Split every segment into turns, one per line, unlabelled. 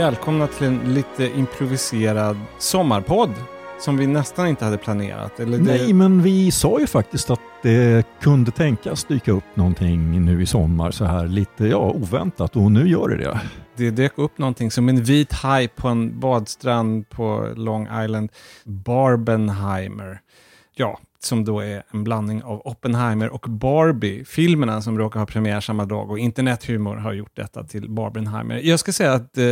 Välkomna till en lite improviserad sommarpodd som vi nästan inte hade planerat. Eller det...
Nej, men vi sa ju faktiskt att det kunde tänkas dyka upp någonting nu i sommar så här lite ja, oväntat och nu gör det det.
Det dök upp någonting som en vit haj på en badstrand på Long Island. Barbenheimer. Ja, som då är en blandning av Oppenheimer och Barbie, filmerna som råkar ha premiär samma dag och internethumor har gjort detta till Barbenheimer. Jag ska säga att, eh,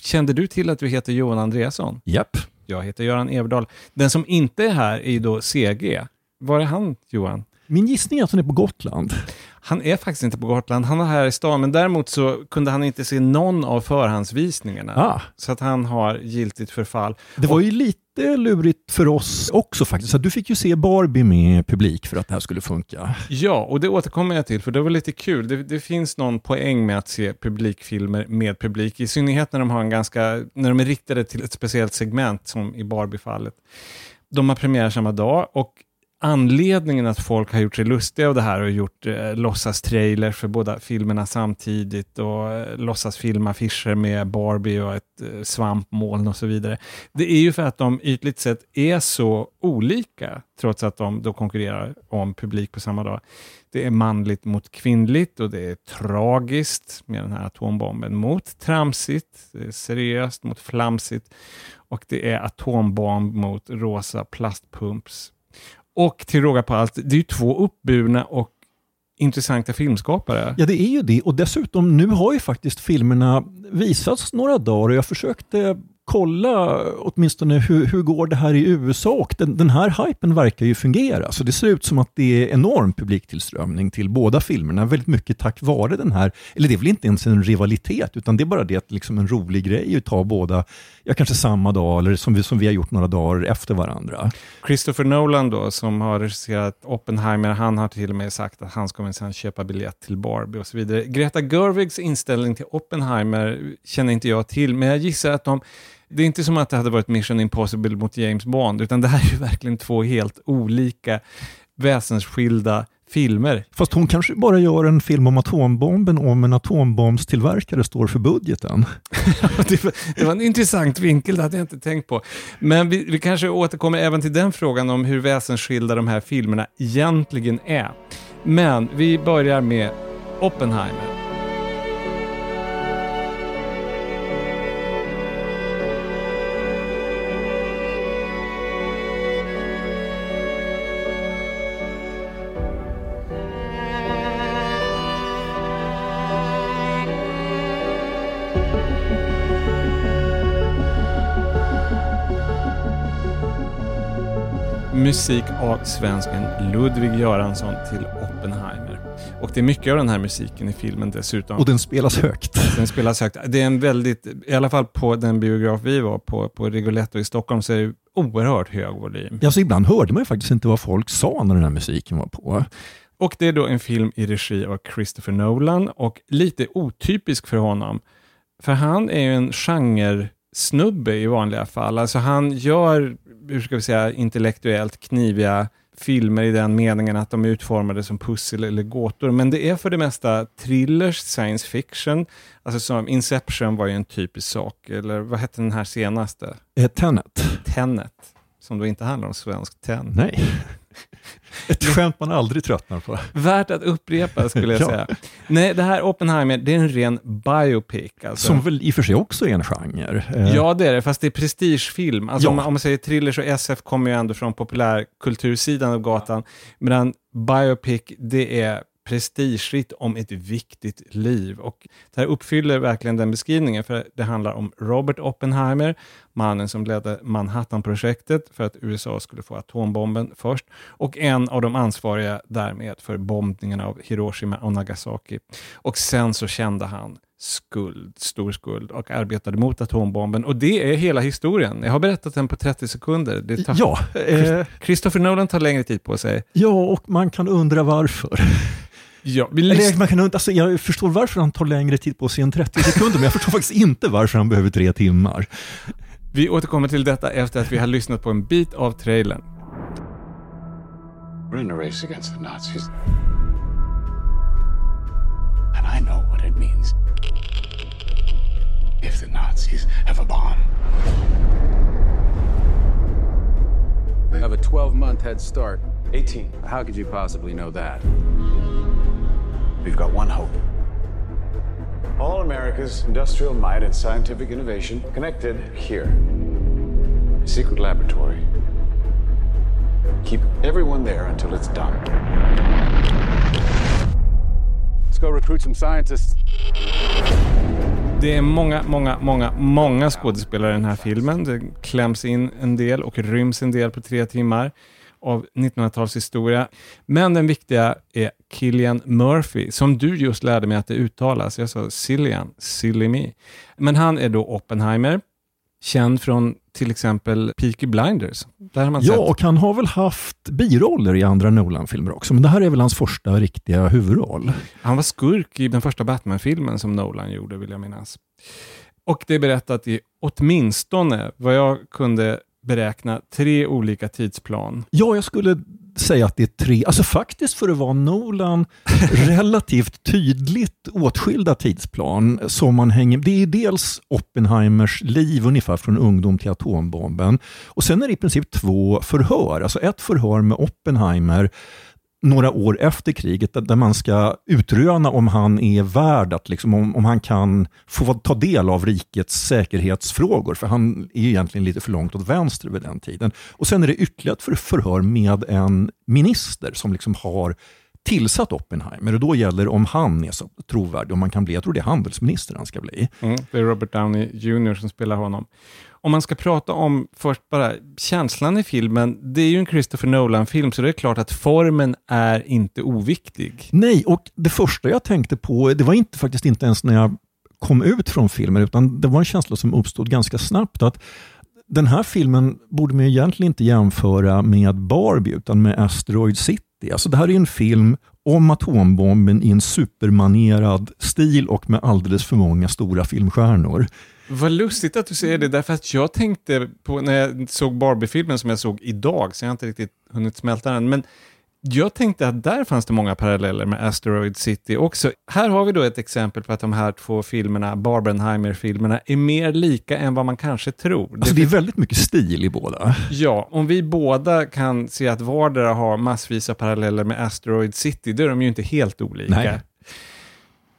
kände du till att du heter Johan Andreasson?
Japp.
Jag heter Göran Everdahl. Den som inte är här är ju då CG. Var är han, Johan?
Min gissning är att han är på Gotland.
Han är faktiskt inte på Gotland, han var här i stan, men däremot så kunde han inte se någon av förhandsvisningarna.
Ah.
Så att han har giltigt förfall.
Det var ju lite lurigt för oss också faktiskt. Så du fick ju se Barbie med publik för att det här skulle funka.
Ja, och det återkommer jag till, för det var lite kul. Det, det finns någon poäng med att se publikfilmer med publik, i synnerhet när de, har en ganska, när de är riktade till ett speciellt segment, som i Barbie-fallet. De har premiär samma dag och anledningen att folk har gjort sig lustiga av det här och gjort eh, låtsastrailer för båda filmerna samtidigt och eh, låtsas filmaffischer med Barbie och ett eh, svampmoln och så vidare. Det är ju för att de ytligt sett är så olika, trots att de då konkurrerar om publik på samma dag. Det är manligt mot kvinnligt och det är tragiskt med den här atombomben mot tramsigt, seriöst mot flamsigt och det är atombomb mot rosa plastpumps och till råga på allt, det är ju två uppburna och intressanta filmskapare.
Ja, det är ju det. Och dessutom, nu har ju faktiskt filmerna visats några dagar och jag försökte kolla åtminstone hur, hur går det här i USA och den, den här hypen verkar ju fungera. Så det ser ut som att det är enorm publiktillströmning till båda filmerna, väldigt mycket tack vare den här, eller det är väl inte ens en rivalitet, utan det är bara det att liksom en rolig grej att ta båda, ja kanske samma dag eller som vi, som vi har gjort några dagar efter varandra.
Christopher Nolan då, som har regisserat Oppenheimer, han har till och med sagt att han ska minsann köpa biljett till Barbie och så vidare. Greta Gerwigs inställning till Oppenheimer känner inte jag till, men jag gissar att de det är inte som att det hade varit Mission Impossible mot James Bond, utan det här är ju verkligen två helt olika väsensskilda filmer.
Fast hon kanske bara gör en film om atombomben om en atombombstillverkare står för budgeten.
det, var, det, var, en intressant vinkel, det hade jag inte tänkt på. Men vi, vi kanske återkommer även till den frågan om hur väsensskilda de här filmerna egentligen är. Men vi börjar med Oppenheimer. Musik av svensken Ludvig Göransson till Oppenheimer. Och det är mycket av den här musiken i filmen dessutom.
Och den spelas högt.
Den spelas högt. Det är en väldigt, i alla fall på den biograf vi var på, på Rigoletto i Stockholm, så är det oerhört hög volym.
Ja, så ibland hörde man ju faktiskt inte vad folk sa när den här musiken var på.
Och det är då en film i regi av Christopher Nolan och lite otypisk för honom. För han är ju en genre snubbe i vanliga fall. Alltså han gör hur ska vi säga, intellektuellt kniviga filmer i den meningen att de är utformade som pussel eller gåtor. Men det är för det mesta thrillers, science fiction. Alltså som Inception var ju en typisk sak. Eller vad hette den här senaste?
Eh, Tenet.
Tenet. Som då inte handlar om svensk tenn.
Nej. Ett skämt man aldrig tröttnar på.
Värt att upprepa skulle jag ja. säga. Nej, det här Oppenheimer, det är en ren biopic. Alltså.
Som väl i och för sig också är en genre?
Eh. Ja, det är det, fast det är prestigefilm. Alltså ja. om, om, man säger thrillers och SF kommer ju ändå från populärkultursidan av gatan, medan biopic, det är prestigerikt om ett viktigt liv. Och det här uppfyller verkligen den beskrivningen, för det handlar om Robert Oppenheimer, mannen som ledde Manhattan-projektet för att USA skulle få atombomben först, och en av de ansvariga därmed för bombningen av Hiroshima och Nagasaki. Och sen så kände han skuld, stor skuld och arbetade mot atombomben. Och det är hela historien. Jag har berättat den på 30 sekunder. Det tar,
ja,
eh, Christopher Nolan tar längre tid på sig.
Ja, och man kan undra varför.
Ja,
Eller, man kan, alltså, jag förstår varför han tar längre tid på sig än 30 sekunder, men jag förstår faktiskt inte varför han behöver tre timmar.
Vi återkommer till detta efter att vi har lyssnat på en bit av trailern. We're in a race against the Nazis. And I know what it means.
if the Nazis have a bomb.
We have a 12 month head start.
18.
How could you possibly know that?
We've got one hope. All America's industrial might and scientific innovation connected here. A secret laboratory. Keep everyone there until it's done.
Let's go recruit some scientists.
Det är många, många, många, många skådespelare i den här filmen. Det kläms in en del och ryms en del på tre timmar av 1900-talshistoria. Men den viktiga är Killian Murphy, som du just lärde mig att det uttalas. Jag sa Cillian, silly me. Men han är då Oppenheimer, känd från till exempel Peaky Blinders. Där har man
Ja,
sett.
och han har väl haft biroller i andra Nolan-filmer också, men det här är väl hans första riktiga huvudroll.
Han var skurk i den första Batman-filmen som Nolan gjorde, vill jag minnas. Och det är berättat i åtminstone, vad jag kunde beräkna, tre olika tidsplan.
Ja, jag skulle säga att det är tre, alltså faktiskt för att vara Nolan, relativt tydligt åtskilda tidsplan som man hänger, det är dels Oppenheimers liv ungefär från ungdom till atombomben. Och sen är det i princip två förhör, alltså ett förhör med Oppenheimer några år efter kriget där- man ska utröna om han är värd att, liksom, om, om han kan få ta del av rikets säkerhetsfrågor, för han är egentligen lite för långt åt vänster vid den tiden. Och sen är det ytterligare ett för- förhör med en minister som liksom har tillsatt Oppenheimer och då gäller det om han är så trovärdig, om man kan bli, jag tror det är handelsminister han ska bli.
Mm, det är Robert Downey Jr som spelar honom. Om man ska prata om först bara känslan i filmen, det är ju en Christopher Nolan-film, så det är klart att formen är inte oviktig.
Nej, och det första jag tänkte på, det var inte, faktiskt inte ens när jag kom ut från filmen, utan det var en känsla som uppstod ganska snabbt att den här filmen borde man egentligen inte jämföra med Barbie, utan med Asteroid City. Alltså det här är en film om atombomben i en supermanerad stil och med alldeles för många stora filmstjärnor.
Vad lustigt att du säger det, därför att jag tänkte på när jag såg Barbie-filmen som jag såg idag, så jag har inte riktigt hunnit smälta den, men jag tänkte att där fanns det många paralleller med Asteroid City också. Här har vi då ett exempel på att de här två filmerna, Barbenheimer-filmerna, är mer lika än vad man kanske tror.
Alltså det är väldigt mycket stil i båda.
Ja, om vi båda kan se att vardera har massvis av paralleller med Asteroid City, då är de ju inte helt olika.
Nej.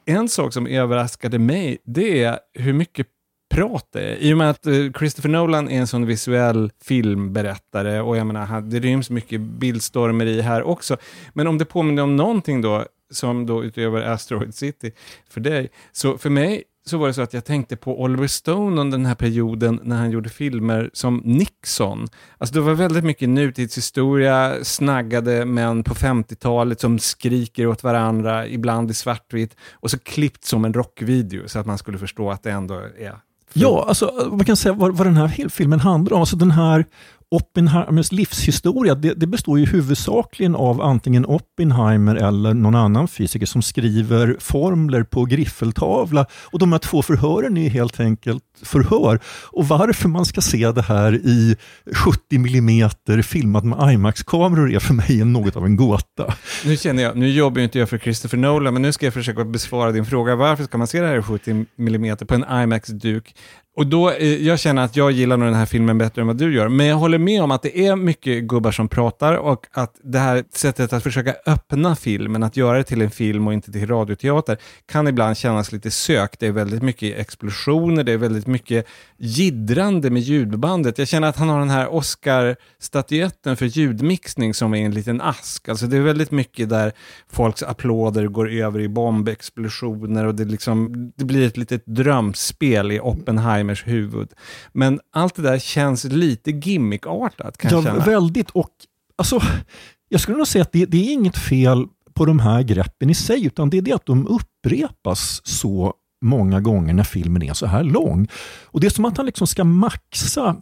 En sak som överraskade mig, det är hur mycket prat det är. I och med att eh, Christopher Nolan är en sån visuell filmberättare och jag menar, det ryms mycket bildstormer i här också. Men om det påminner om någonting då, som då utöver Asteroid City för dig, så för mig så var det så att jag tänkte på Oliver Stone under den här perioden när han gjorde filmer som Nixon. Alltså det var väldigt mycket nutidshistoria, snaggade män på 50-talet som skriker åt varandra, ibland i svartvitt, och så klippt som en rockvideo så att man skulle förstå att det ändå är...
Ja, alltså, man kan säga vad, vad den här filmen handlar om. Alltså den här Oppenheimers livshistoria, det, det består ju huvudsakligen av antingen Oppenheimer eller någon annan fysiker som skriver formler på griffeltavla. Och de här två förhören är helt enkelt förhör. Och varför man ska se det här i 70 mm filmat med IMAX-kameror är för mig något av en gåta.
Nu känner jag, nu jobbar ju inte jag för Christopher Nolan, men nu ska jag försöka besvara din fråga. Varför ska man se det här i 70 mm på en IMAX-duk? Och då, eh, jag känner att jag gillar nog den här filmen bättre än vad du gör, men jag håller med om att det är mycket gubbar som pratar och att det här sättet att försöka öppna filmen, att göra det till en film och inte till radioteater, kan ibland kännas lite sökt. Det är väldigt mycket explosioner, det är väldigt mycket jiddrande med ljudbandet. Jag känner att han har den här Oscar-statyetten för ljudmixning som är en liten ask. Alltså det är väldigt mycket där folks applåder går över i bombexplosioner och det, liksom, det blir ett litet drömspel i Oppenheimers huvud. Men allt det där känns lite gimmickartat kan jag
Ja,
känna.
väldigt. Och alltså, jag skulle nog säga att det, det är inget fel på de här greppen i sig, utan det är det att de upprepas så många gånger när filmen är så här lång. Och Det är som att han liksom ska maxa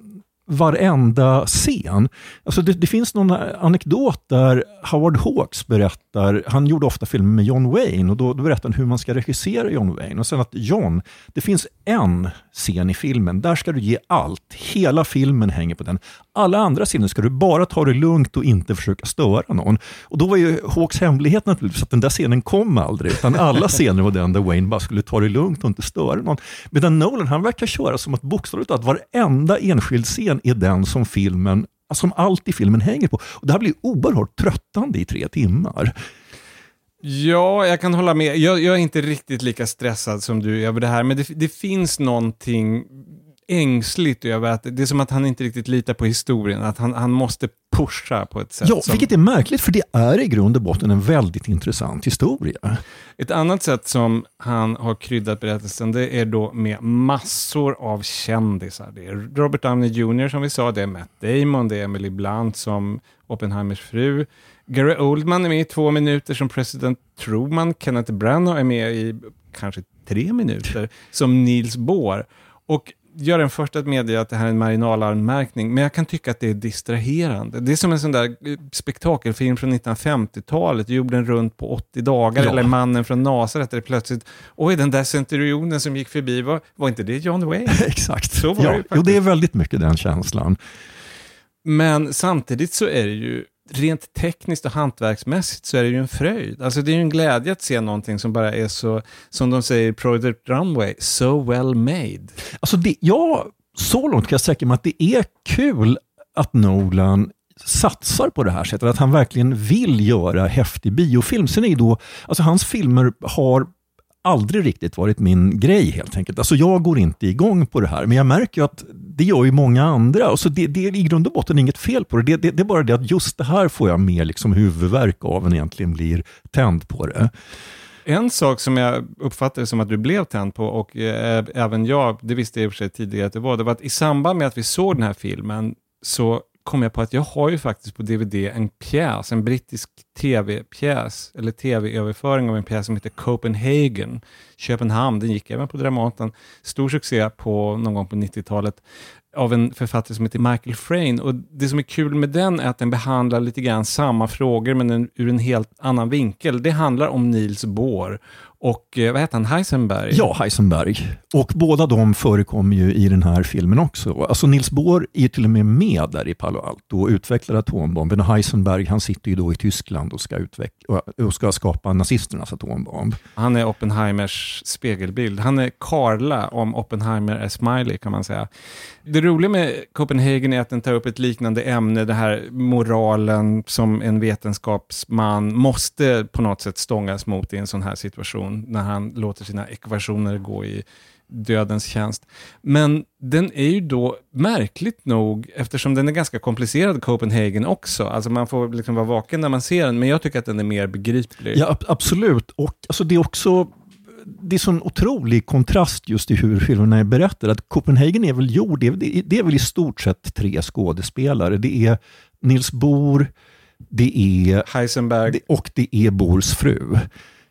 varenda scen. Alltså det, det, finns någon anekdot där Howard Hawks berättar, han gjorde ofta filmer med John Wayne och då, då berättar han hur man ska regissera John Wayne. Och sen att John, det finns en scen i filmen, där ska du ge allt. Hela filmen hänger på den. Alla andra scener ska du bara ta det lugnt och inte försöka störa någon. Och då var ju Hawks hemlighet naturligtvis att den där scenen kom aldrig, utan alla scener var den där Wayne bara skulle ta det lugnt och inte störa någon. Medan Nolan, han verkar köra som att bokstavligt talat varenda enskild scen är den som filmen, som allt i filmen hänger på. Och det här blir oerhört tröttande i tre timmar.
Ja, jag kan hålla med. Jag, jag, är inte riktigt lika stressad som du över det här, men det, det finns någonting ängsligt över att det är som att han inte riktigt litar på historien, att han, han måste pusha på ett sätt.
Ja,
som...
vilket är märkligt för det är i grund och botten en väldigt intressant historia.
Ett annat sätt som han har kryddat berättelsen det är då med massor av kändisar. Det är Robert Downey Jr som vi sa, det är Matt Damon, det är Emily Blunt som Oppenheimers fru. Gary Oldman är med i två minuter som president Truman. Kenneth Branagh är med i kanske tre minuter som Niels Bohr. Och jag är den första att medge att det här är en marginalanmärkning, men jag kan tycka att det är distraherande. Det är som en sån där eh, spektakelfilm från 1950-talet, jorden runt på 80 dagar, ja. eller Mannen från Nasaret, där det plötsligt, oj, den där centurionen som gick förbi, var, var inte det John Wayne?
Exakt. Så var ja. det jo, det är väldigt mycket den känslan.
Men samtidigt så är det ju rent tekniskt och hantverksmässigt så är det ju en fröjd. Alltså det är ju en glädje att se någonting som bara är så, som de säger i Project Runway, so well made.
Alltså det, ja, så långt kan jag sträcka mig att det är kul att Nolan satsar på det här sättet, att han verkligen vill göra häftig biofilm. Sen är ju då, alltså hans filmer har aldrig riktigt varit min grej helt enkelt. Alltså jag går inte igång på det här, men jag märker att det gör ju många andra. Alltså det, det är i grund och botten inget fel på det. Det, det. det, är bara det att just det här får jag mer liksom huvudvärk av än egentligen blir tänd på det.
En sak som jag uppfattade som att du blev tänd på, och eh, även jag, det visste jag i och för sig tidigare att det var, det var att i samband med att vi såg den här filmen så kom jag på att jag har ju faktiskt på DVD en pjäs, en brittisk tv-pjäs, eller tv-överföring av en pjäs som heter Copenhagen, Köpenhamn. Den gick även på Dramaten. Stor succé på någon gång på 90-talet av en författare som heter Michael Frayn. Och Det som är kul med den är att den behandlar lite grann samma frågor, men en, ur en helt annan vinkel. Det handlar om Niels Bohr och eh, vad heter han, Heisenberg?
Ja, Heisenberg. Och båda de förekommer ju i den här filmen också. Alltså Niels Bohr är till och med med där i Palo Alto och utvecklar atombomben. Och Heisenberg han sitter ju då i Tyskland och ska, utveckla, och ska skapa nazisternas atombomb.
Han är Oppenheimers spegelbild. Han är Karla om Oppenheimer är Smiley kan man säga. Det roliga med Copenhagen är att den tar upp ett liknande ämne, det här moralen som en vetenskapsman måste på något sätt stångas mot i en sån här situation, när han låter sina ekvationer gå i dödens tjänst. Men den är ju då märkligt nog, eftersom den är ganska komplicerad, Copenhagen också, alltså man får liksom vara vaken när man ser den, men jag tycker att den är mer begriplig.
Ja, absolut. Och alltså det är också det är sån otrolig kontrast just i hur filmerna är berättade. Att Copenhagen är väl gjord, det är, det är väl i stort sett tre skådespelare. Det är Nils Bohr, det är
Heisenberg
och det är Bohrs fru.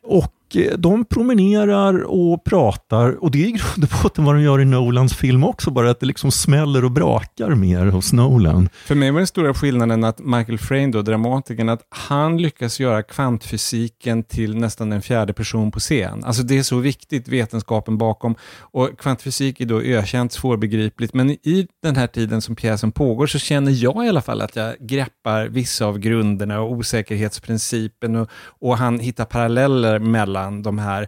Och Eh, de promenerar och pratar och det är i grund och botten vad de gör i Nolans film också, bara att det liksom smäller och brakar mer hos Nolan.
För mig var den stora skillnaden att Michael Frayn, då, dramatikern, att han lyckas göra kvantfysiken till nästan en fjärde person på scen. Alltså det är så viktigt, vetenskapen bakom. Och kvantfysik är då ökänt svårbegripligt, men i den här tiden som pjäsen pågår så känner jag i alla fall att jag greppar vissa av grunderna och osäkerhetsprincipen och, och han hittar paralleller mellan mellan de här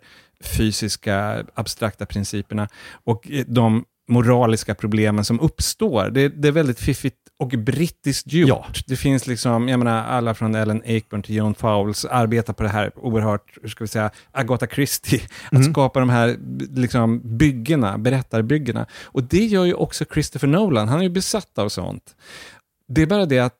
fysiska abstrakta principerna och de moraliska problemen som uppstår. Det, det är väldigt fiffigt och brittiskt gjort. Ja. Det finns liksom, jag menar, alla från Ellen Aikburn till Joan Fowles arbetar på det här oerhört, hur ska vi säga, Agatha Christie, mm. att skapa de här liksom, byggena, berättarbyggena. Och det gör ju också Christopher Nolan, han är ju besatt av sånt. Det är bara det att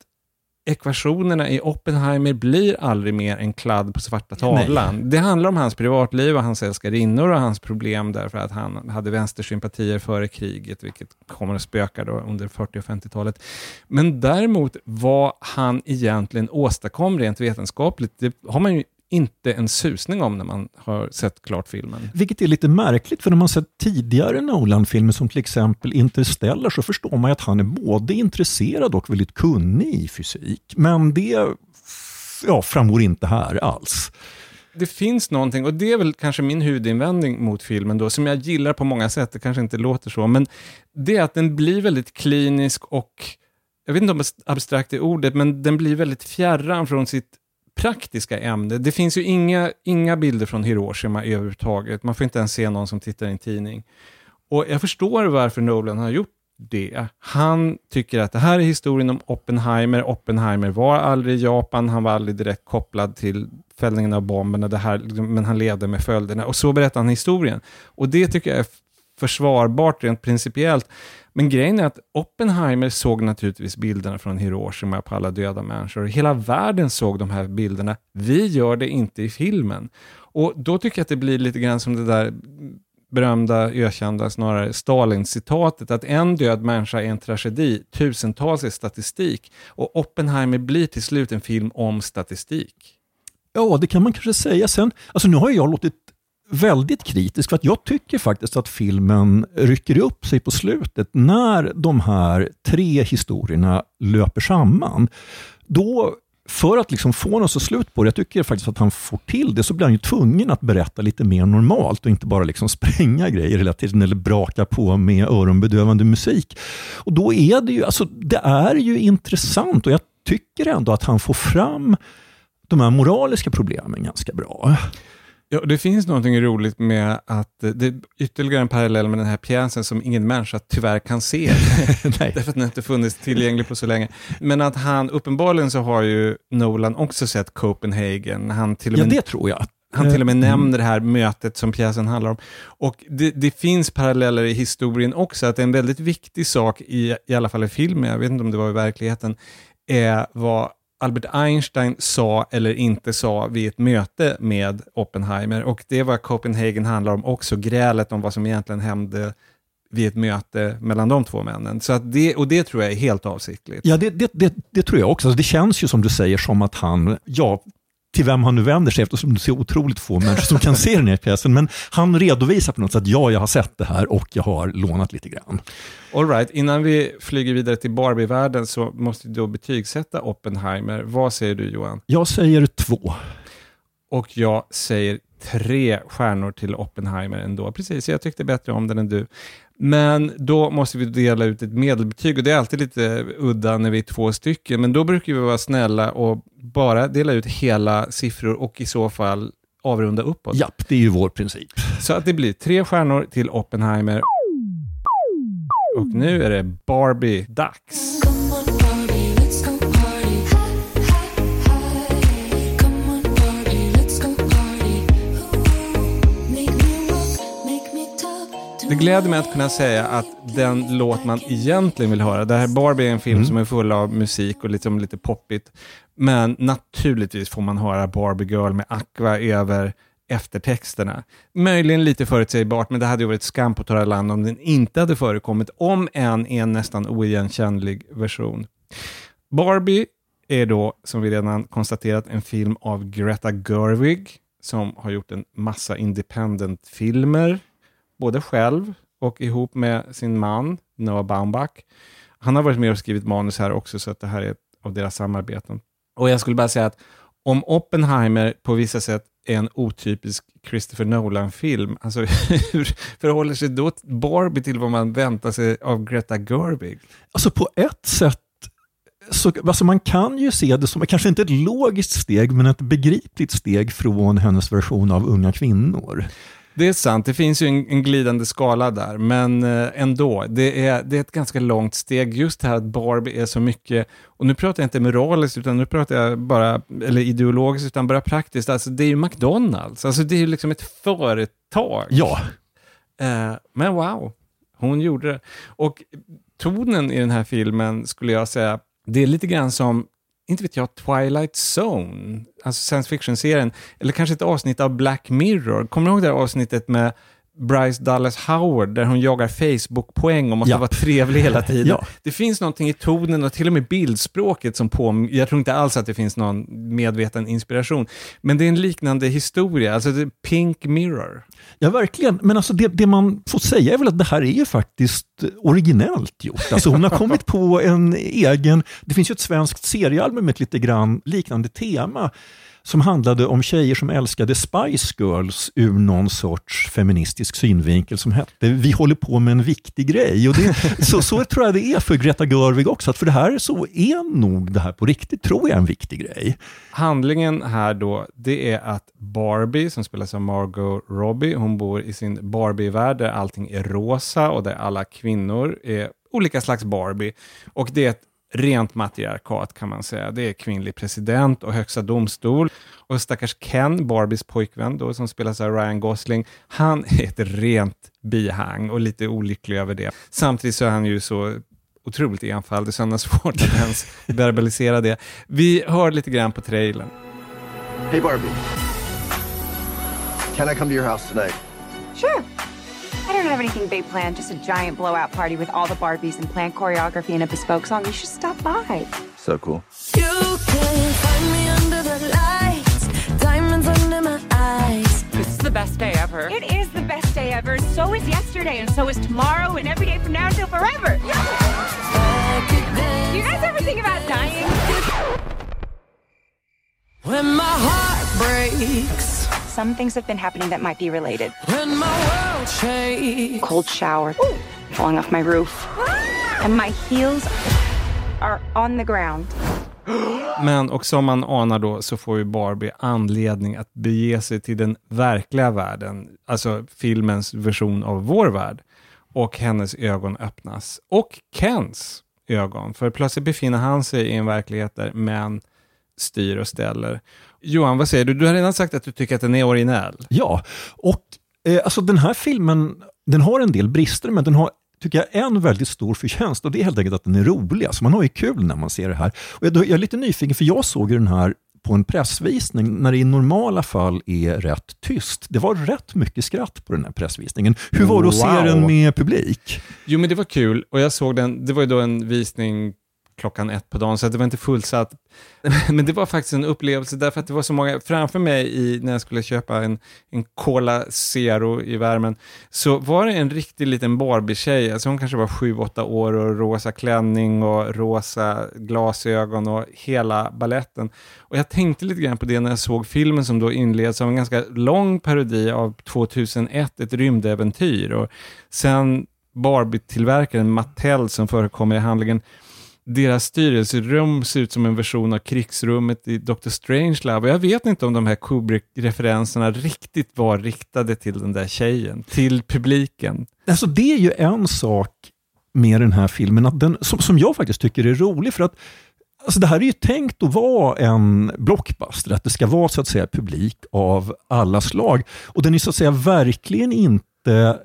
ekvationerna i Oppenheimer blir aldrig mer en kladd på svarta tavlan. Nej. Det handlar om hans privatliv och hans älskarinnor och hans problem därför att han hade vänstersympatier före kriget, vilket kommer att spöka då under 40 och 50-talet. Men däremot vad han egentligen åstadkom rent vetenskapligt, det har man ju inte en susning om när man har sett klart filmen.
Vilket är lite märkligt, för när man sett tidigare Nolan-filmer som till exempel Interstellar så förstår man att han är både intresserad och väldigt kunnig i fysik. Men det ja, framgår inte här alls.
Det finns någonting, och det är väl kanske min huvudinvändning mot filmen då, som jag gillar på många sätt, det kanske inte låter så, men det är att den blir väldigt klinisk och, jag vet inte om abstrakt är ordet, men den blir väldigt fjärran från sitt praktiska ämne. Det finns ju inga, inga bilder från Hiroshima överhuvudtaget. Man får inte ens se någon som tittar i en tidning. Och jag förstår varför Nolan har gjort det. Han tycker att det här är historien om Oppenheimer. Oppenheimer var aldrig i Japan, han var aldrig direkt kopplad till fällningen av bomberna, det här, liksom, men han levde med följderna. Och så berättar han historien. Och det tycker jag är försvarbart rent principiellt. Men grejen är att Oppenheimer såg naturligtvis bilderna från Hiroshima på alla döda människor. Hela världen såg de här bilderna. Vi gör det inte i filmen. Och då tycker jag att det blir lite grann som det där berömda, ökända, snarare Stalin-citatet att en död människa är en tragedi, tusentals är statistik. Och Oppenheimer blir till slut en film om statistik.
Ja, det kan man kanske säga. Sen, alltså nu har jag låtit väldigt kritisk för att jag tycker faktiskt att filmen rycker upp sig på slutet när de här tre historierna löper samman. Då för att liksom få något så slut på det, jag tycker faktiskt att han får till det, så blir han ju tvungen att berätta lite mer normalt och inte bara liksom spränga grejer hela tiden eller braka på med öronbedövande musik. Och då är det ju, alltså det är ju intressant och jag tycker ändå att han får fram de här moraliska problemen ganska bra.
Ja, det finns någonting roligt med att det är ytterligare en parallell med den här pjäsen som ingen människa tyvärr kan se. därför att den inte funnits tillgänglig på så länge. Men att han, uppenbarligen så har ju Nolan också sett Copenhagen. Han till och med,
ja, det tror jag.
Han till och med
Mm.
nämner det här mötet som pjäsen handlar om. Och det, det finns paralleller i historien också, att en väldigt viktig sak, i, i alla fall i filmen, jag vet inte om det var i verkligheten, är vad Albert Einstein sa eller inte sa vid ett möte med Oppenheimer. Och det är vad Copenhagen handlar om också, grälet om vad som egentligen hände vid ett möte mellan de två männen. Så att det, och det tror jag är helt avsiktligt.
Ja, det, det, det, det tror jag också. Alltså, det känns ju som du säger som att han, ja, till vem han nu vänder sig eftersom det så otroligt få människor som kan se den här pjäsen. Men han redovisar på något sätt, ja, jag har sett det här och jag har lånat lite grann.
All right, innan vi flyger vidare till Barbie-världen så måste då betygsätta Oppenheimer. Vad säger du Johan?
Jag säger två.
Och jag säger tre stjärnor till Oppenheimer ändå. Precis, jag tyckte bättre om den än du. Men då måste vi dela ut ett medelbetyg och det är alltid lite udda när vi är två stycken. Men då brukar vi vara snälla och bara dela ut hela siffror och i så fall avrunda uppåt.
Japp, det är ju vår princip.
Så att det blir tre stjärnor till Oppenheimer. Och nu är det Barbie-dags. Det gläder mig att kunna säga att den låt man egentligen vill höra, det här Barbie är en film som är full av musik och liksom lite poppigt, men naturligtvis får man höra Barbie Girl med Aqua över eftertexterna. Möjligen lite förutsägbart, men det hade ju varit skam på torra land om den inte hade förekommit, om än i en nästan oigenkännlig version. Barbie är då, som vi redan konstaterat, en film av Greta Gerwig, som har gjort en massa independent-filmer, både själv och ihop med sin man Noah Baumbach. Han har varit med och skrivit manus här också, så att det här är ett av deras samarbeten. Och jag skulle bara säga att om Oppenheimer på vissa sätt är en otypisk Christopher Nolan-film, alltså hur förhåller sig då Barbie till vad man väntar sig av Greta Gerwig?
Alltså på ett sätt, så, alltså man kan ju se det som, kanske inte ett logiskt steg, men ett begripligt steg från hennes version av Unga kvinnor.
Det är sant, det finns ju en, en glidande skala där, men eh, ändå, det är, det är ett ganska långt steg. Just här att Barbie är så mycket, och nu pratar jag inte moraliskt, utan nu pratar jag bara, eller ideologiskt, utan bara praktiskt. Alltså det är ju McDonalds, alltså det är ju liksom ett företag.
Ja,
Eh, men wow, hon gjorde det. Och tonen i den här filmen skulle jag säga, det är lite grann som, inte vet jag, Twilight Zone, alltså science fiction-serien, eller kanske ett avsnitt av Black Mirror. Kommer du ihåg det här avsnittet med Bryce Dallas Howard, där hon jagar Facebook-poäng och måste
Ja.
vara trevlig hela tiden.
Ja.
Det finns någonting i tonen och till och med bildspråket som på. Jag tror inte alls att det finns någon medveten inspiration. Men det är en liknande historia, alltså Pink Mirror.
Ja, verkligen. Men alltså det, det man får säga är väl att det här är ju faktiskt originellt gjort. Alltså hon har kommit på en egen... Det finns ju ett svenskt seriealbum med ett lite grann liknande tema som handlade om tjejer som älskade Spice Girls ur någon sorts feministisk synvinkel som hette Vi håller på med en viktig grej. Och det, så, så tror jag det är för Greta Gerwig också, att för det här så är nog det här på riktigt, tror jag, en viktig grej.
Handlingen här då, det är att Barbie, som spelas av Margot Robbie, hon bor i sin Barbie-värld där allting är rosa och där alla kvinnor är olika slags Barbie. Och det är ett rent matriarkat kan man säga. Det är kvinnlig president och högsta domstol. Och stackars Ken, Barbies pojkvän då, som spelas av Ryan Gosling, han är ett rent bihang och lite olycklig över det. Samtidigt så är han ju så otroligt enfaldig så han har svårt att ens verbalisera det. Vi hör lite grann på trailern.
Hey, Barbie. Can I come to your house tonight?
Sure. I don't have anything big planned, just a giant blowout party with all the Barbies and planned choreography and a bespoke song. You should stop by.
So cool.
You can find me under the lights, diamonds under my eyes.
It's the best day ever.
It is the best day ever. So is yesterday, and so is tomorrow, and every day from now until forever.
I
Do you guys ever think about dying?
when my heart breaks,
Some things have been happening that might be related.
when my world shakes.
Cold shower, falling off my roof, and my heels are on the ground.
Men och som man anar då så får ju Barbie anledning att bege sig till den verkliga världen, alltså filmens version av vår värld. Och hennes ögon öppnas. Och Kens ögon, för plötsligt befinner han sig i en verklighet där män styr och ställer. Johan, vad säger du? Du har redan sagt att du tycker att den är originell.
Ja, och eh, alltså den här filmen, den har en del brister, men den har tycker jag, en väldigt stor förtjänst och det är helt enkelt att den är rolig. Alltså man har ju kul när man ser det här. Och jag, jag är lite nyfiken, för jag såg ju den här på en pressvisning när det i normala fall är rätt tyst. Det var rätt mycket skratt på den här pressvisningen. Hur var det att se
Wow.
den med publik?
Jo, men det var kul och jag såg den, det var ju då en visning klockan ett på dagen, så det var inte fullsatt. Men det var faktiskt en upplevelse därför att det var så många framför mig i, när jag skulle köpa en, en Cola Zero i värmen, så var det en riktig liten Barbie-tjej, alltså hon kanske var sju, åtta år och rosa klänning och rosa glasögon och hela balletten. Och jag tänkte lite grann på det när jag såg filmen som då inleds av en ganska lång parodi av 2001, ett rymdäventyr. Och sen Barbie-tillverkaren Mattel som förekommer i handlingen. Deras styrelserum ser ut som en version av krigsrummet i Dr. Strangelove. Jag vet inte om de här Kubrick-referenserna riktigt var riktade till den där tjejen, till publiken.
Alltså det är ju en sak med den här filmen, att den, som, som jag faktiskt tycker är rolig, för att Alltså det här är ju tänkt att vara en blockbuster, att det ska vara så att säga publik av alla slag. Och den är så att säga verkligen inte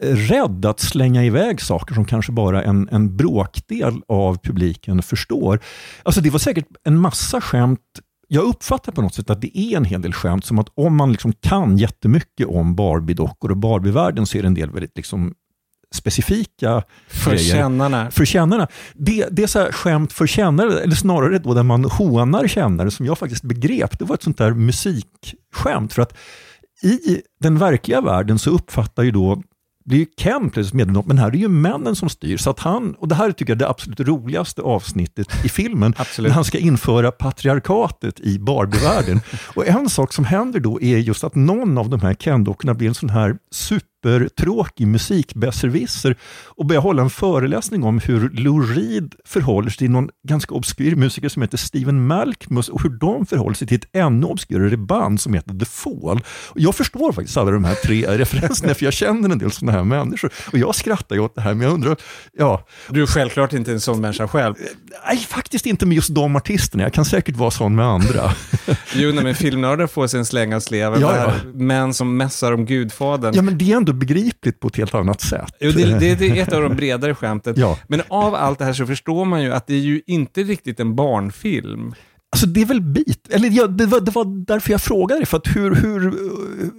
rädd att slänga iväg saker som kanske bara en, en bråkdel av publiken förstår. Alltså det var säkert en massa skämt jag uppfattar på något sätt att det är en hel del skämt, som att om man liksom kan jättemycket om Barbie-dockor och Barbie-världen så är det en del väldigt liksom specifika
För kännarna.
För kännarna. Det, det är så här skämt för kännare, eller snarare då där man hånar kännare, som jag faktiskt begrep. Det var ett sånt där musikskämt. För att i den verkliga världen så uppfattar ju då blir ju Ken plötsligt om, men här är ju männen som styr. Så att han, och det här tycker jag är det absolut roligaste avsnittet i filmen, när han ska införa patriarkatet i Barbie-världen. och en sak som händer då är just att någon av de här Ken-dockorna blir en sån här supertråkig musikbesserwisser och börjar hålla en föreläsning om hur Lou Reed förhåller sig till någon ganska obskyr musiker som heter Steven Malkmus och hur de förhåller sig till ett ännu obskyrare band som heter The Fall. Och jag förstår faktiskt alla de här tre referenserna för jag känner en del sådana här människor och jag skrattar ju åt det här men jag undrar, ja,
Du är självklart inte en sån människa själv.
nej faktiskt inte med just de artisterna, jag kan säkert vara sån med andra.
Jo, men filmnördar får sig en släng av sleven.
Ja, ja.
Män som mässar om Gudfadern.
ja men det är ändå begripligt på ett helt annat sätt.
Jo, det, det, det är ett av de bredare skämten.
Ja.
Men av allt det här så förstår man ju att det är ju inte riktigt en barnfilm.
Alltså det är väl bit, eller ja, det, var, det var därför jag frågade dig, för att hur, hur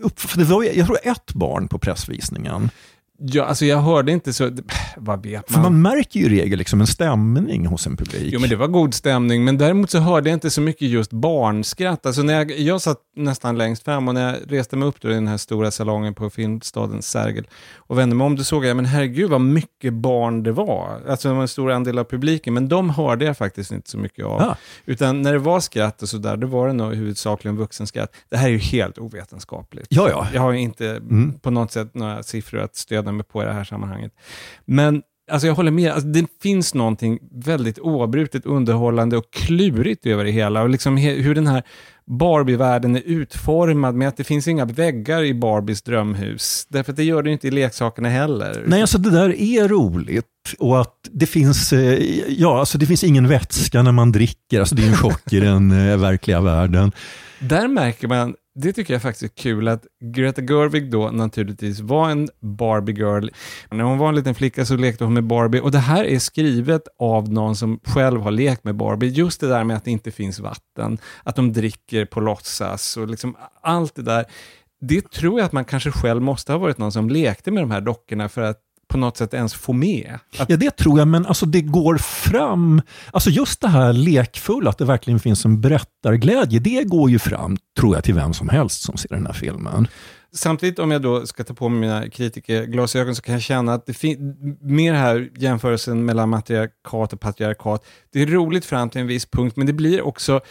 upp, för det var, jag tror ett barn på pressvisningen.
Ja, alltså jag hörde inte så... Vad vet
För man märker ju i regel liksom en stämning hos en publik.
Jo, men det var god stämning, men däremot så hörde jag inte så mycket just barnskratt. Alltså när jag, jag satt nästan längst fram och när jag reste mig upp då i den här stora salongen på filmstaden Sergel och vände mig om, då såg jag, men herregud vad mycket barn det var. Alltså det var en stor andel av publiken, men de hörde jag faktiskt inte så mycket av.
Ah.
Utan när det var skratt och sådär, då var det nog huvudsakligen vuxenskratt. Det här är ju helt ovetenskapligt.
Ja, ja.
Jag har ju inte på något sätt några siffror att stödja mig på i det här sammanhanget. Men alltså jag håller med, alltså, det finns någonting väldigt oavbrutet underhållande och klurigt över det hela. Och liksom hur den här Barbie-världen är utformad med att det finns inga väggar i Barbies drömhus. Därför att det gör det ju inte i leksakerna heller.
Nej, alltså det där är roligt och att det finns, eh, ja, alltså det finns ingen vätska när man dricker. Alltså det är en chock i den eh, verkliga världen.
Där märker man, det tycker jag faktiskt är kul, att Greta Gerwig då naturligtvis var en Barbie-girl. När hon var en liten flicka så lekte hon med Barbie och det här är skrivet av någon som själv har lekt med Barbie. Just det där med att det inte finns vatten, att de dricker på låtsas och liksom allt det där. Det tror jag att man kanske själv måste ha varit någon som lekte med de här dockorna för att på något sätt ens få med. Att,
Ja, det tror jag, men alltså det går fram. Alltså just det här lekfulla, att det verkligen finns en berättarglädje, det går ju fram, tror jag, till vem som helst som ser den här filmen.
Samtidigt om jag då ska ta på mig mina kritikerglasögon så kan jag känna att det med det här jämförelsen mellan matriarkat och patriarkat. Det är roligt fram till en viss punkt, men det blir också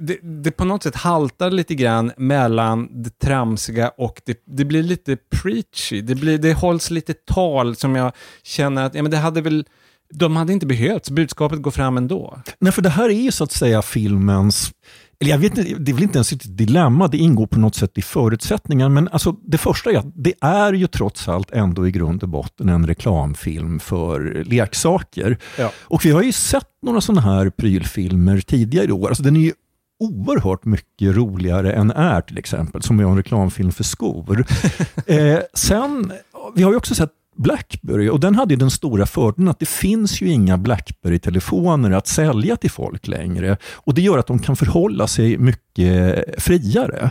det, det på något sätt haltar lite grann mellan det tramsiga och det, det blir lite preachy. Det, blir, det hålls lite tal som jag känner att ja, men det hade väl de hade inte behövts, budskapet går fram ändå.
Nej, för det här är ju så att säga filmens eller jag vet inte, det är väl inte ens ett dilemma, det ingår på något sätt i förutsättningar. Men alltså, det första är att det är ju trots allt ändå i grund och botten en reklamfilm för leksaker.
Ja.
Och vi har ju sett några sådana här prylfilmer tidigare i år. Alltså, den är ju oerhört mycket roligare än är till exempel, som är en reklamfilm för skor. eh, sen, vi har ju också sett Blackberry och den hade den stora fördelen att det finns ju inga Blackberry-telefoner att sälja till folk längre. Och Det gör att de kan förhålla sig mycket friare.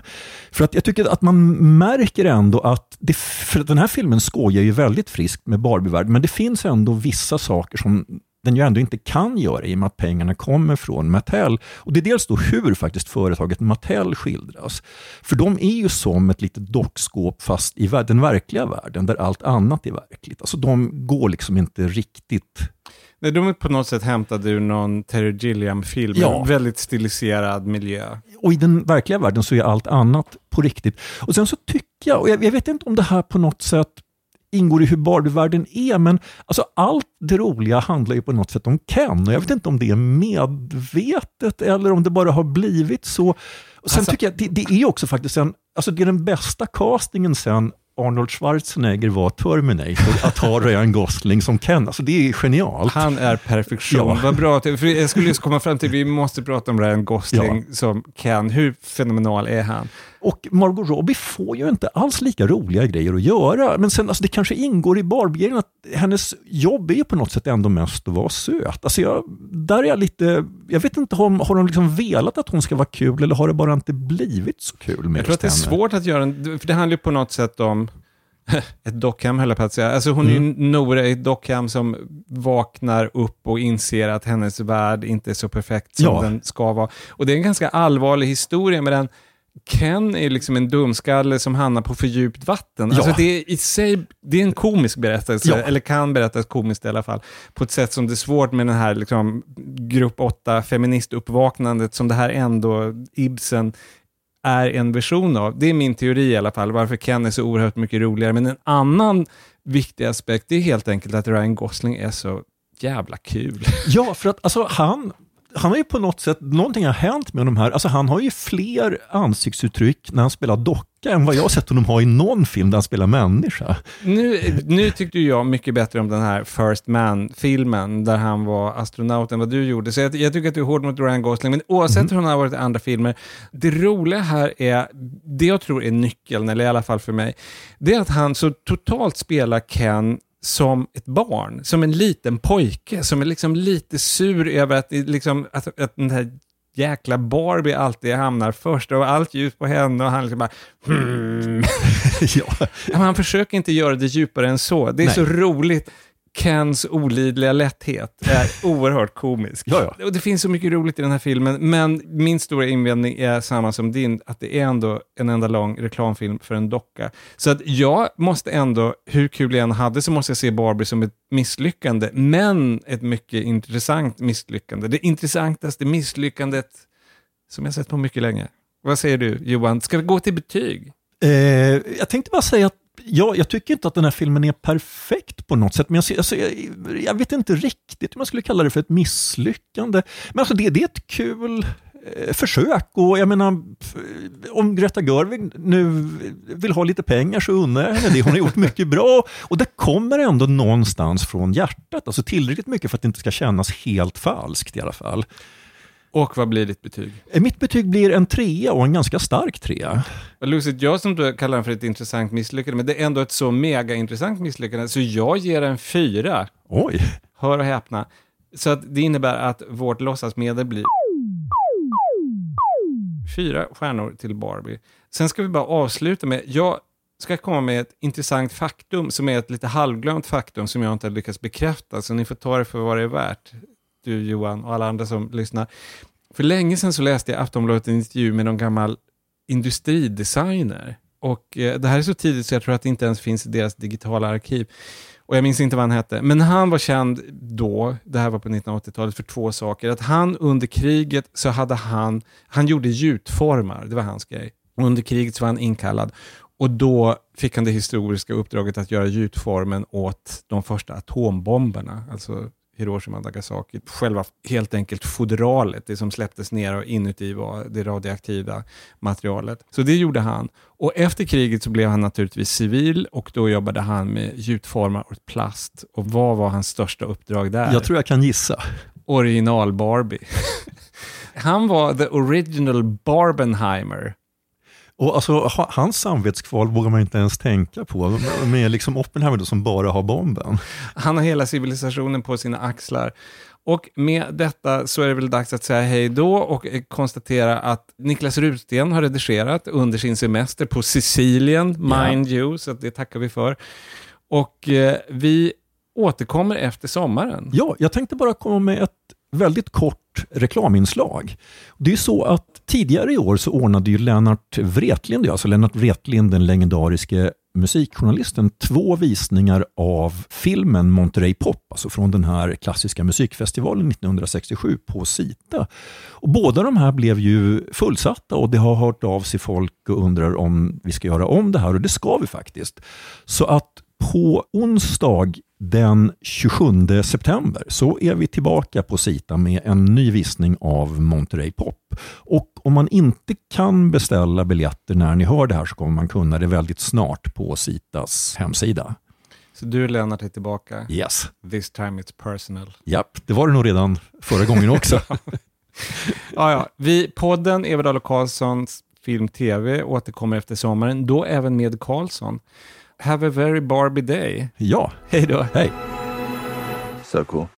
För att jag tycker att man märker ändå att, det, för att den här filmen skojar ju väldigt friskt med Barbie-världen, men det finns ändå vissa saker som den ju ändå inte kan göra i och med att pengarna kommer från Mattel. Och Det är dels då hur faktiskt företaget Mattel skildras. För de är ju som ett litet dockskåp fast i den verkliga världen där allt annat är verkligt. Alltså de går liksom inte riktigt...
Nej, de är på något sätt hämtade ur någon Terry Gilliam-film.
Ja.
Väldigt stiliserad miljö.
Och i den verkliga världen så är allt annat på riktigt. Och sen så tycker jag, och jag, jag vet inte om det här på något sätt ingår i hur Barbie-världen är, men alltså allt det roliga handlar ju på något sätt om Ken. Och jag vet inte om det är medvetet eller om det bara har blivit så. Och sen
Alltså-
tycker jag, det, det är också faktiskt en, alltså det är den bästa castingen sen Arnold Schwarzenegger var Terminator, att ha Ryan Gosling som Ken. Alltså det är genialt.
Han är perfektion.
Ja.
Vad bra. att- För jag skulle just komma fram till, vi måste prata om Ryan Gosling som Ken. Hur fenomenal är han?
Och Margot Robbie får ju inte alls lika roliga grejer att göra. Men sen, alltså det kanske ingår i Barbie-grejen att hennes jobb är ju på något sätt ändå mest att vara söt. Alltså jag, där är jag lite, jag vet inte, har, har de liksom velat att hon ska vara kul eller har det bara inte blivit så kul med
Jag tror att det är
henne?
svårt att göra en, för det handlar ju på något sätt om ett dockhem höll jag på att säga. Alltså hon är ju Nora i ett dockhem som vaknar upp och inser att hennes värld inte är så perfekt som
Ja.
den ska vara. Och det är en ganska allvarlig historia med den. Ken är liksom en dumskalle som hamnar på för djupt vatten.
Ja.
Alltså det är i sig, det är en komisk berättelse,
Ja.
eller kan berättas komiskt i alla fall, på ett sätt som det är svårt med den här liksom, grupp 8 feministuppvaknandet som det här ändå, Ibsen, är en version av. Det är min teori i alla fall, varför Ken är så oerhört mycket roligare. Men en annan viktig aspekt är helt enkelt att Ryan Gosling är så jävla kul.
Ja, för att alltså, han, han har ju på något sätt, någonting har hänt med de här, alltså han har ju fler ansiktsuttryck när han spelar docka än vad jag har sett honom ha i någon film där han spelar människa.
Nu, nu tyckte jag mycket bättre om den här First Man-filmen, där han var astronaut än vad du gjorde. Så jag, jag tycker att du är hård mot Ryan Gosling, men oavsett hur han har varit i andra filmer, det roliga här är, det jag tror är nyckeln, eller i alla fall för mig, det är att han så totalt spelar Ken som ett barn, som en liten pojke, som är liksom lite sur över att, liksom, att, att den här jäkla Barbie alltid hamnar först och allt ljus på henne och han liksom bara hmm.
ja.
Han försöker inte göra det djupare än så. Det är
Nej.
så roligt. Kens olidliga lätthet är oerhört komisk.
Ja,
Och det finns så mycket roligt i den här filmen, men min stora invändning är samma som din, att det är ändå en enda lång reklamfilm för en docka. Så att jag måste ändå, hur kul jag än hade, så måste jag se Barbie som ett misslyckande, men ett mycket intressant misslyckande. Det intressantaste misslyckandet som jag sett på mycket länge. Vad säger du, Johan? Ska vi gå till betyg?
Eh, jag tänkte bara säga att jag, jag tycker inte att den här filmen är perfekt på något sätt, men jag, alltså, jag, jag vet inte riktigt om jag skulle kalla det för ett misslyckande. Men alltså det, det är ett kul eh, försök och jag menar, eh, om Greta Gerwig nu vill ha lite pengar så unnar jag henne det. Hon har gjort mycket bra och det kommer ändå någonstans från hjärtat, alltså tillräckligt mycket för att det inte ska kännas helt falskt i alla fall.
Och vad blir ditt betyg?
Eh, Mitt betyg blir en trea och en ganska stark trea.
Lustigt, jag som du kallar den för ett intressant misslyckande, men det är ändå ett så mega intressant misslyckande, så jag ger en fyra.
Oj!
Hör och häpna. Så att det innebär att vårt låtsasmedel blir fyra stjärnor till Barbie. Sen ska vi bara avsluta med, jag ska komma med ett intressant faktum som är ett lite halvglömt faktum som jag inte har lyckats bekräfta, så ni får ta det för vad det är värt, du Johan och alla andra som lyssnar. För länge sedan så läste jag Aftonbladet en intervju med någon gammal industridesigner. Och eh, det här är så tidigt så jag tror att det inte ens finns i deras digitala arkiv. Och jag minns inte vad han hette. Men han var känd då, det här var på 1980-talet, för två saker. Att han under kriget så hade han, han gjorde gjutformar, det var hans grej. Och under kriget så var han inkallad. Och då fick han det historiska uppdraget att göra gjutformen åt de första atombomberna, alltså Hiroshima och Nagasaki. Själva helt enkelt fodralet, det som släpptes ner och inuti var det radioaktiva materialet. Så det gjorde han. Och efter kriget så blev han naturligtvis civil och då jobbade han med gjutformar åt plast. Och vad var hans största uppdrag där?
Jag tror jag kan gissa.
Original Barbie. han var the original Barbenheimer.
Och alltså, ha- hans samvetskval vågar man inte ens tänka på. Med liksom Oppenheimer då, som bara har bomben.
Han har hela civilisationen på sina axlar. Och med detta så är det väl dags att säga hej då och konstatera att Niklas Rutsten har redigerat under sin semester på Sicilien, mind you, så det tackar vi för. Och eh, vi återkommer efter sommaren.
Ja, jag tänkte bara komma med ett väldigt kort reklaminslag. Det är så att tidigare i år så ordnade ju Lennart Wretlind, alltså Lennart Wretlind, den legendariske musikjournalisten, två visningar av filmen Monterey Pop, alltså från den här klassiska musikfestivalen 1967 på Sita. Och båda de här blev ju fullsatta och det har hört av sig folk och undrar om vi ska göra om det här och det ska vi faktiskt. Så att på onsdag den 27 september så är vi tillbaka på Sita med en ny visning av Monterey Pop. Och om man inte kan beställa biljetter när ni hör det här så kommer man kunna det väldigt snart på Sitas hemsida.
Så du Lennart är tillbaka.
Yes.
This time it's personal.
Japp, det var det nog redan förra gången också.
Ja, ja. Vi, podden Everdahl och Karlssons Film TV återkommer efter sommaren, då även med Karlsson. Have a very Barbie day.
ja,
Hej då.
hej.
So cool.